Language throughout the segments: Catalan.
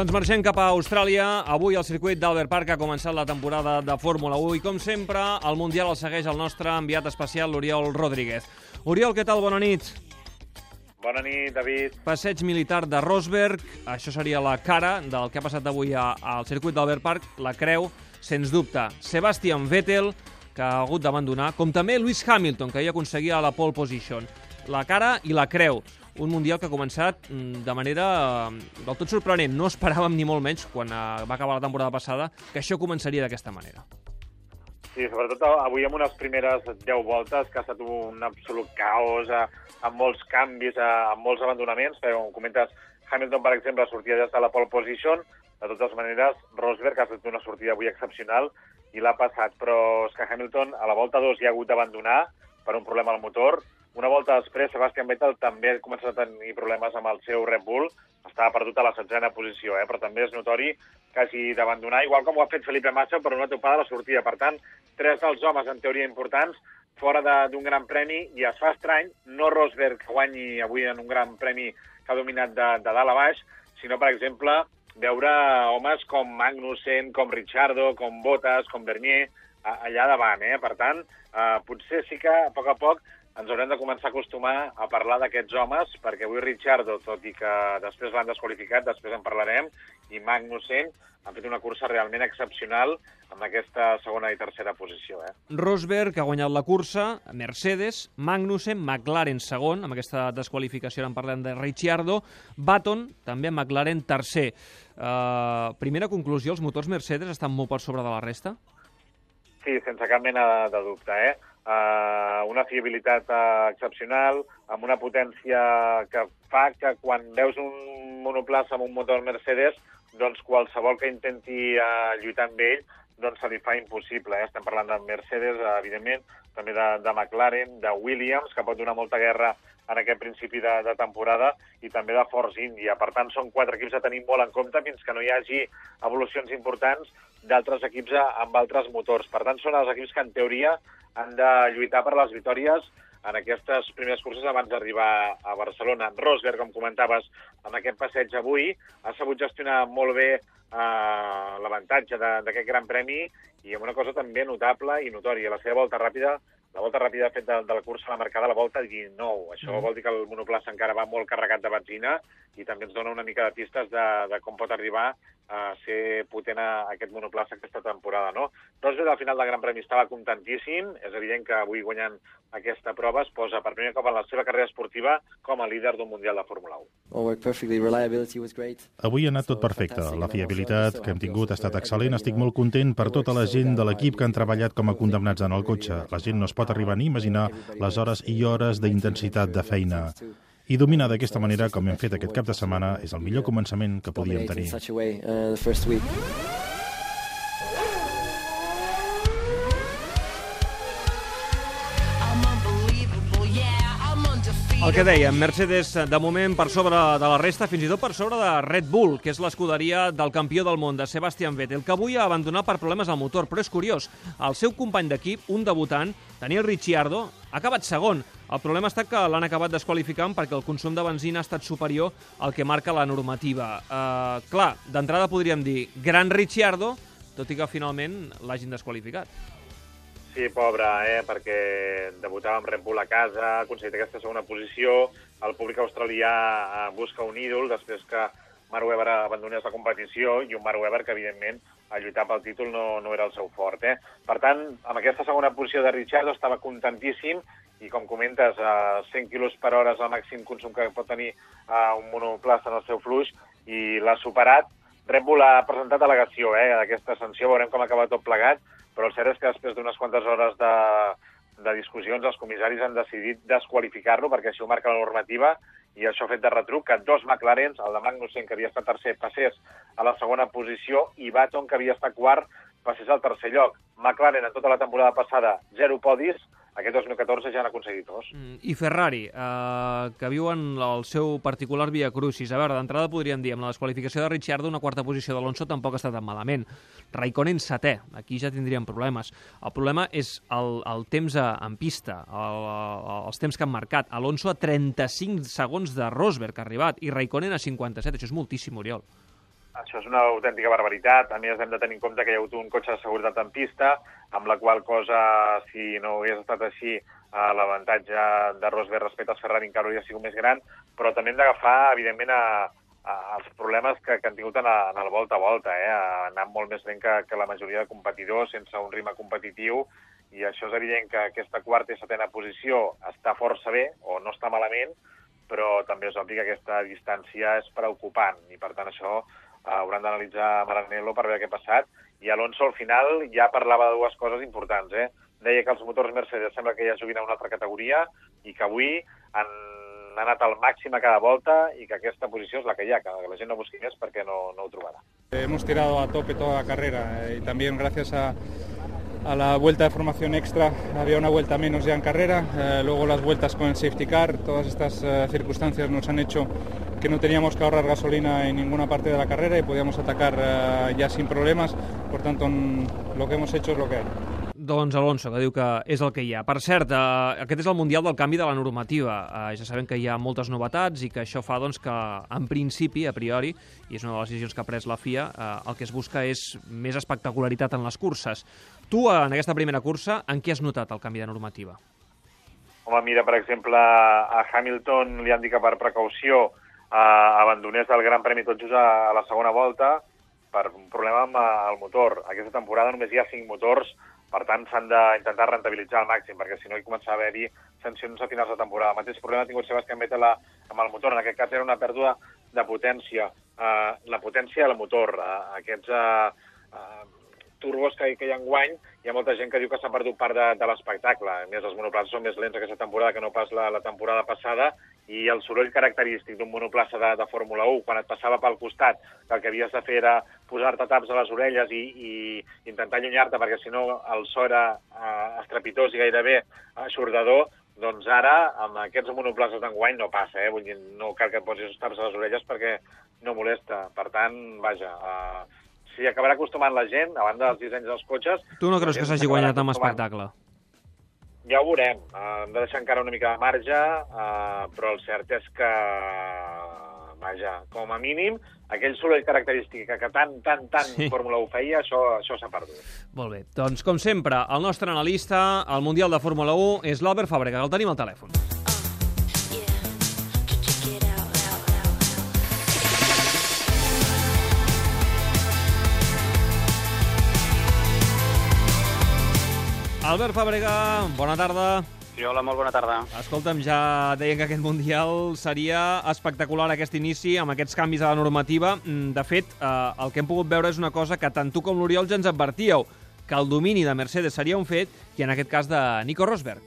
Doncs marxem cap a Austràlia. Avui el circuit d'Albert Park ha començat la temporada de Fórmula 1 i, com sempre, el Mundial el segueix el nostre enviat especial, l'Oriol Rodríguez. Oriol, què tal? Bona nit. Bona nit, David. Passeig militar de Rosberg. Això seria la cara del que ha passat avui al circuit d'Albert Park. La creu, sens dubte, Sebastian Vettel, que ha hagut d'abandonar, com també Lewis Hamilton, que ahir aconseguia la pole position. La cara i la creu. Un Mundial que ha començat mm, de manera eh, del tot sorprenent. No esperàvem ni molt menys, quan eh, va acabar la temporada passada, que això començaria d'aquesta manera. Sí, sobretot avui amb unes primeres 10 voltes, que ha estat un absolut caos, eh, amb molts canvis, eh, amb molts abandonaments. Com comentes, Hamilton, per exemple, sortia des de la pole position. De totes maneres, Rosberg ha fet una sortida avui excepcional i l'ha passat. Però és que Hamilton a la volta 2 hi ha hagut d'abandonar per un problema al motor. Una volta després, Sebastian Vettel també ha començat a tenir problemes amb el seu Red Bull. Estava perdut a la setzena posició, eh? però també és notori que hagi d'abandonar, igual com ho ha fet Felipe Massa per una topada a la sortida. Per tant, tres dels homes, en teoria, importants, fora d'un gran premi, i es fa estrany, no Rosberg que guanyi avui en un gran premi que ha dominat de, de dalt a baix, sinó, per exemple, veure homes com Magnussen, com Ricciardo, com Bottas, com Bernier, allà davant. Eh? Per tant, eh, potser sí que a poc a poc ens haurem de començar a acostumar a parlar d'aquests homes, perquè avui Ricciardo, tot i que després l'han desqualificat, després en parlarem, i Magnussen han fet una cursa realment excepcional amb aquesta segona i tercera posició. Eh? Rosberg ha guanyat la cursa, Mercedes, Magnussen, McLaren segon, amb aquesta desqualificació en parlem de Ricciardo, Baton, també McLaren tercer. Uh, primera conclusió, els motors Mercedes estan molt per sobre de la resta? Sí, sense cap mena de dubte, eh? Uh, una fiabilitat uh, excepcional, amb una potència que fa que quan veus un monoplaça amb un motor Mercedes, doncs qualsevol que intenti uh, lluitar amb ell doncs se li fa impossible. Eh? Estem parlant de Mercedes, uh, evidentment, també de, de McLaren, de Williams, que pot donar molta guerra en aquest principi de, de temporada, i també de Force India. Per tant, són quatre equips a tenir molt en compte fins que no hi hagi evolucions importants d'altres equips amb altres motors. Per tant, són els equips que, en teoria, han de lluitar per les victòries en aquestes primeres curses abans d'arribar a Barcelona. Rosberg, com comentaves, amb aquest passeig avui, ha sabut gestionar molt bé eh, l'avantatge d'aquest gran premi i amb una cosa també notable i notòria. La seva volta ràpida la volta ràpida fet de, de la cursa la marcada a la volta 19. Això Mm. vol dir que el monoplaça encara va molt carregat de benzina i també ens dona una mica de pistes de, de com pot arribar a ser potent a aquest monoplaça aquesta temporada. No? Rosberg al final del Gran Premi estava contentíssim. És evident que avui guanyant aquesta prova es posa per primer cop en la seva carrera esportiva com a líder d'un Mundial de Fórmula 1. All worked perfectly. Reliability was great. Avui ha anat tot perfecte. La fiabilitat que hem tingut ha estat excel·lent. Estic molt content per tota la gent de l'equip que han treballat com a condemnats en el cotxe. La gent no es pot arribar ni imaginar les hores i hores d'intensitat de feina. I dominar d'aquesta manera, com hem fet aquest cap de setmana, és el millor començament que podíem tenir. El que dèiem, Mercedes de moment per sobre de la resta, fins i tot per sobre de Red Bull, que és l'escuderia del campió del món, de Sebastian Vettel, que avui ha abandonat per problemes al motor. Però és curiós, el seu company d'equip, un debutant, Daniel Ricciardo, ha acabat segon. El problema està que l'han acabat desqualificant perquè el consum de benzina ha estat superior al que marca la normativa. Uh, clar, d'entrada podríem dir gran Ricciardo, tot i que finalment l'hagin desqualificat. Sí, pobre, eh? perquè debutava amb Red Bull a casa, ha aconseguit aquesta segona posició, el públic australià eh, busca un ídol després que Mark Webber abandonés la competició i un Mark Webber que, evidentment, a lluitar pel títol no, no era el seu fort. Eh? Per tant, amb aquesta segona posició de Ricciardo estava contentíssim i, com comentes, a 100 quilos per hora és el màxim consum que pot tenir uh, un monoplaça en el seu fluix i l'ha superat. Red Bull ha presentat al·legació eh, d'aquesta sanció, veurem com acaba tot plegat, però el cert és que després d'unes quantes hores de, de discussions els comissaris han decidit desqualificar-lo perquè així ho marca la normativa i això ha fet de retruc que dos McLarens, el de Magnussen, que havia estat tercer, passés a la segona posició i Baton, que havia estat quart, passés al tercer lloc. McLaren, en tota la temporada passada, zero podis, aquest 2014 ja n'ha aconseguit dos. Mm, I Ferrari, eh, que viuen el seu particular via crucis. A veure, d'entrada podríem dir, amb la desqualificació de Ricciardo, una quarta posició d'Alonso tampoc està tan malament. Raikkonen setè, aquí ja tindríem problemes. El problema és el, el temps a, en pista, el, el, els temps que han marcat. Alonso a 35 segons de Rosberg ha arribat i Raikkonen a 57, això és moltíssim, Oriol. això és una autèntica barbaritat. A més, hem de tenir en compte que hi ha hagut un cotxe de seguretat en pista, amb la qual cosa, si no hagués estat així, eh, l'avantatge de Rosberg respecte als Ferrari encara hauria sigut més gran, però també hem d'agafar, evidentment, a, a, els problemes que, que han tingut en, la, en el volta a volta. Eh? Ha anat molt més lent que, que la majoria de competidors, sense un ritme competitiu, i això és evident que aquesta quarta i setena posició està força bé, o no està malament, però també és obvi que aquesta distància és preocupant, i per tant això hauran d'analitzar Maranello per veure què ha passat. I Alonso al final ja parlava de dues coses importants. Eh? Deia que els motors Mercedes sembla que ja juguin a una altra categoria i que avui han anat al màxim a cada volta i que aquesta posició és la que hi ha, que la gent no busqui més perquè no, no ho trobarà. Hemos tirado a tope toda la carrera eh, y también gracias a, a la vuelta de formación extra había una vuelta menos ya en carrera, eh, luego las vueltas con el safety car, todas estas eh, circunstancias nos han hecho que no teníamos que ahorrar gasolina en ninguna parte de la carrera y podíamos atacar eh, ya sin problemas, por tanto lo que hemos hecho es lo que hay. Doncs Alonso, que diu que és el que hi ha. Per cert, eh, aquest és el Mundial del canvi de la normativa. Eh, ja sabem que hi ha moltes novetats i que això fa doncs, que, en principi, a priori, i és una de les decisions que ha pres la FIA, eh, el que es busca és més espectacularitat en les curses. Tu, en aquesta primera cursa, en què has notat el canvi de normativa? Home, mira, per exemple, a Hamilton li han dit que per precaució eh, abandonés el Gran Premi tot just a, a la segona volta per un problema amb eh, el motor. Aquesta temporada només hi ha cinc motors, per tant s'han d'intentar rentabilitzar al màxim, perquè si no hi comença a haver-hi sancions a finals de temporada. El mateix problema ha tingut Sebastián Vettel amb el motor, en aquest cas era una pèrdua de potència. Eh, la potència del motor, eh, aquests eh, eh, turbos que, que hi ha enguany, hi ha molta gent que diu que s'ha perdut part de, de l'espectacle. A més, els monoplaces són més lents aquesta temporada que no pas la, la temporada passada i el soroll característic d'un monoplaça de, de Fórmula 1, quan et passava pel costat, que el que havies de fer era posar-te taps a les orelles i, i intentar allunyar-te, perquè si no el so era eh, estrepitós i gairebé aixordador, doncs ara, amb aquests monoplaces d'enguany no passa, eh? Vull dir, no cal que et posis taps a les orelles perquè no molesta. Per tant, vaja, eh, s'hi acabarà acostumant la gent, a banda dels dissenys dels cotxes... Tu no creus que s'hagi guanyat amb espectacle? Ja ho veurem. Uh, hem de deixar encara una mica de marge, uh, però el cert és que, vaja, com a mínim, aquell soroll característic que, tant, tant, tant Sí. Fórmula 1 feia, això això s'ha perdut. Molt bé. Doncs, com sempre, el nostre analista al Mundial de Fórmula 1 és l'Albert Fàbrega, el tenim al telèfon. Albert Fàbrega, bona tarda. Sí, hola, molt bona tarda. Escolta'm, ja deien que aquest Mundial seria espectacular aquest inici, amb aquests canvis a la normativa. Mm, De fet, eh, el que hem pogut veure és una cosa que tant tu com l'Oriol ja ens advertíeu, que el domini de Mercedes seria un fet, i en aquest cas de Nico Rosberg.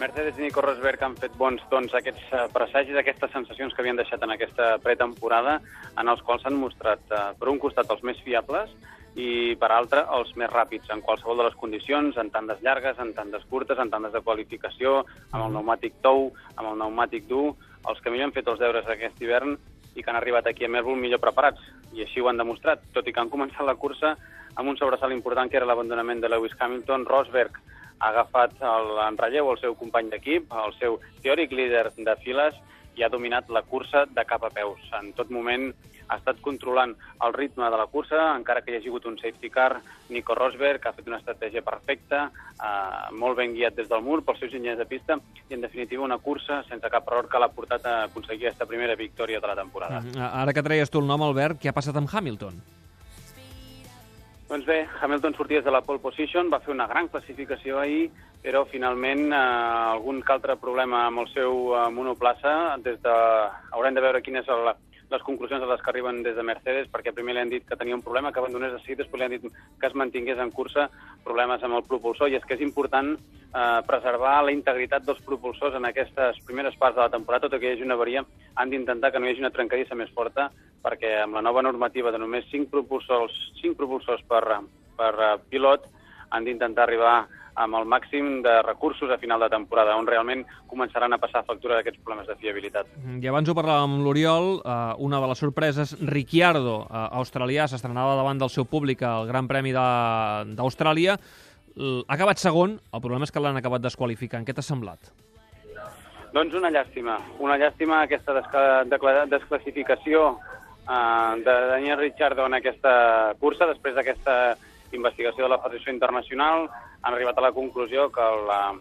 Mercedes i Nico Rosberg han fet bons doncs, aquests eh, presagis, aquestes sensacions que havien deixat en aquesta pretemporada, en els quals s'han mostrat, eh, per un costat, els més fiables i, per altre, els més ràpids, en qualsevol de les condicions, en tandes llargues, en tandes curtes, en tandes de qualificació, amb el pneumàtic tou, amb el pneumàtic dur, els que millor han fet els deures aquest hivern i que han arribat aquí a Melbourne millor preparats. I així ho han demostrat, tot i que han començat la cursa amb un sobresalt important que era l'abandonament de Lewis Hamilton. Rosberg ha agafat el, en relleu el seu company d'equip, el seu teòric líder de files, i ha dominat la cursa de cap a peus. En tot moment ha estat controlant el ritme de la cursa, encara que hi hagi hagut un safety car. Nico Rosberg ha fet una estratègia perfecta, eh, molt ben guiat des del mur pels seus enginyers de pista, i en definitiva una cursa sense cap error que l'ha portat a aconseguir aquesta primera victòria de la temporada. Mm, Ara que treies tu el nom, Albert, què ha passat amb Hamilton? Doncs bé, Hamilton sortia des de la pole position, va fer una gran classificació ahir, però finalment eh, algun que altre problema amb el seu eh, monoplaça. Des de... Haurem de veure quines són la, les conclusions a les que arriben des de Mercedes, perquè primer li han dit que tenia un problema, que abandonés de seguida, després li han dit que es mantingués en cursa, problemes amb el propulsor, i és que és important eh, preservar la integritat dels propulsors en aquestes primeres parts de la temporada, tot i que hi hagi una avaria, han d'intentar que no hi hagi una trencadissa més forta, perquè amb la nova normativa de només 5 propulsors, 5 propulsors per, per eh, pilot, han d'intentar arribar amb el màxim de recursos a final de temporada, on realment començaran a passar factura d'aquests problemes de fiabilitat. Mm, I abans ho parlàvem amb l'Oriol, eh, una de les sorpreses, Ricciardo, eh, australià, s'estrenava davant del seu públic al Gran Premi d'Austràlia, ha acabat segon, el problema és que l'han acabat desqualificant. Què t'ha semblat? Doncs una llàstima, una llàstima aquesta desclassificació eh, de Daniel Ricciardo en aquesta cursa, després d'aquesta investigació de la Federació Internacional, han arribat a la conclusió que eh,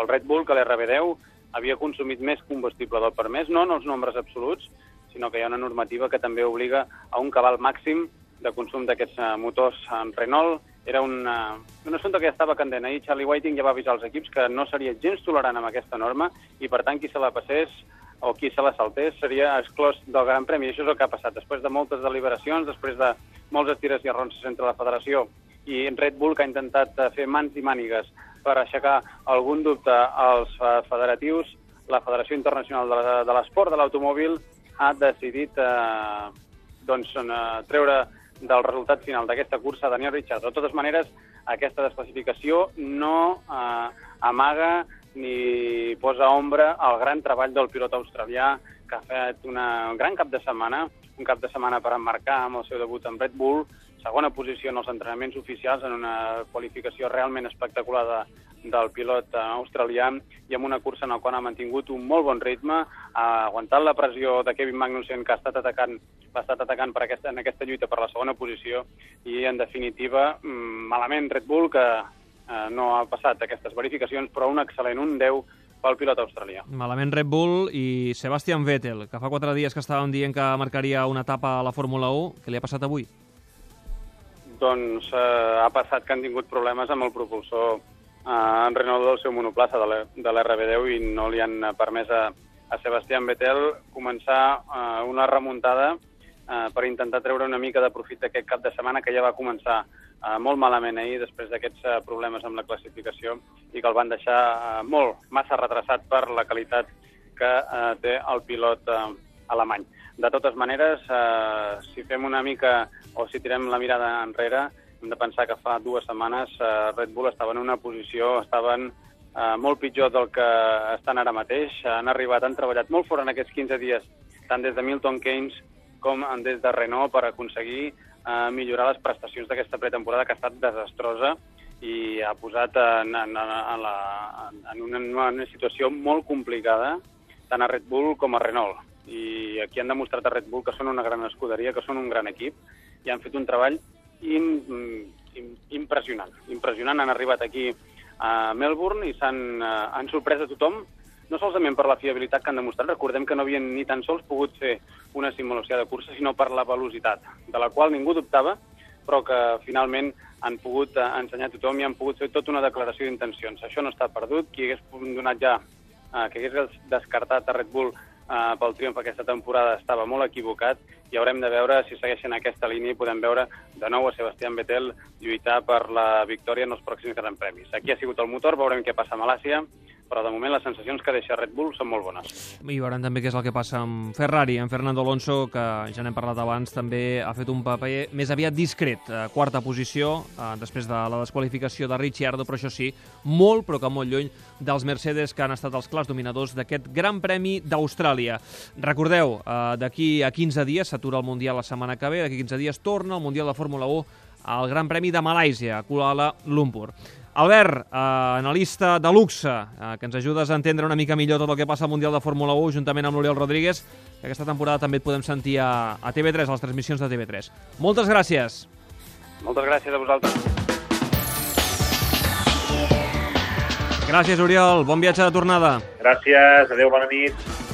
el Red Bull, que l'RB10, havia consumit més combustible del permès, no en els nombres absoluts, sinó que hi ha una normativa que també obliga a un cabal màxim de consum d'aquests eh, motors en Renault. Era un, uh, un assumpte que ja estava candent. Ahir Charlie Whiting ja va avisar els equips que no seria gens tolerant amb aquesta norma i, per tant, qui se la passés o qui se la saltés seria exclòs del Gran Premi. I això és el que ha passat. Després de moltes deliberacions, després de molts estires i arronses entre la federació i Red Bull, que ha intentat eh, fer mans i mànigues per aixecar algun dubte als eh, federatius, la Federació Internacional de l'Esport de l'Automòbil ha decidit eh, doncs, eh, treure del resultat final d'aquesta cursa Daniel Ricciardo. De totes maneres, aquesta desclassificació no eh, amaga ni posa ombra al gran treball del pilot australià que ha fet una, un gran cap de setmana, un cap de setmana per emmarcar amb el seu debut amb Red Bull, segona posició en els entrenaments oficials, en una qualificació realment espectacular de, del pilot eh, australià i amb una cursa en la qual ha mantingut un molt bon ritme, ha aguantat la pressió de Kevin Magnussen, que ha estat atacant, l'ha estat atacant per aquesta, en aquesta lluita per la segona posició, i en definitiva, mm, malament Red Bull, que eh, no ha passat aquestes verificacions, però un excel·lent, un 10 pel pilot australià. Malament Red Bull i Sebastian Vettel, que fa quatre dies que estàvem dient que marcaria una etapa a la Fórmula 1. Què li ha passat avui? Doncs eh, ha passat que han tingut problemes amb el propulsor eh, en Renault del seu monoplaça de l'R- de l'RB10 i no li han permès a, a Sebastián Vettel començar eh, una remuntada eh, per intentar treure una mica de profit d'aquest cap de setmana que ja va començar eh, molt malament ahir després d'aquests eh, problemes amb la classificació i que el van deixar eh, molt, massa retrasat per la qualitat que eh, té el pilot eh, alemany. De totes maneres, eh, si fem una mica o si tirem la mirada enrere, hem de pensar que fa dues setmanes eh, Red Bull estava en una posició, estaven eh, molt pitjor del que estan ara mateix. Han arribat, han treballat molt fort en aquests 15 dies, tant des de Milton Keynes com des de Renault per aconseguir eh, millorar les prestacions d'aquesta pretemporada que ha estat desastrosa i ha posat en, en, en, la, en, una, en una situació molt complicada tant a Red Bull com a Renault. I aquí han demostrat a Red Bull que són una gran escuderia, que són un gran equip, i han fet un treball in, in, impressionant. Impressionant, han arribat aquí a Melbourne i s'han eh, han sorprès a tothom, no solament per la fiabilitat que han demostrat, recordem que no havien ni tan sols pogut fer una simulació de cursa, sinó per la velocitat, de la qual ningú dubtava, però que finalment han pogut eh, ensenyar a tothom i han pogut fer tota una declaració d'intencions. Això no està perdut, qui hagués donat ja, eh, que hagués descartat a Red Bull eh, pel triomf aquesta temporada estava molt equivocat i haurem de veure si segueixen aquesta línia i podem veure de nou a Sebastián Vettel lluitar per la victòria en els pròxims Gran Premis. Aquí ha sigut el motor, veurem què passa a Malàcia, però de moment les sensacions que deixa Red Bull són molt bones. I veurem també què és el que passa amb Ferrari, amb Fernando Alonso, que ja n'hem parlat abans, també ha fet un paper més aviat discret. Quarta posició, eh, després de la desqualificació de Ricciardo, però això sí, molt, però que molt lluny dels Mercedes, que han estat els clars dominadors d'aquest Gran Premi d'Austràlia. Recordeu, eh, d'aquí a 15 dies s'atura el Mundial la setmana que ve, d'aquí 15 dies torna el Mundial de Fórmula 1 al Gran Premi de Malàisia, a Kuala Lumpur. Albert, eh, analista de luxe, eh, que ens ajudes a entendre una mica millor tot el que passa al Mundial de Fórmula 1, juntament amb l'Oriol Rodríguez, que aquesta temporada també et podem sentir a, a TV3, a les transmissions de TV3. Moltes gràcies. Moltes gràcies a vosaltres. Gràcies, Oriol. Bon viatge de tornada. Gràcies, adeu, bona nit.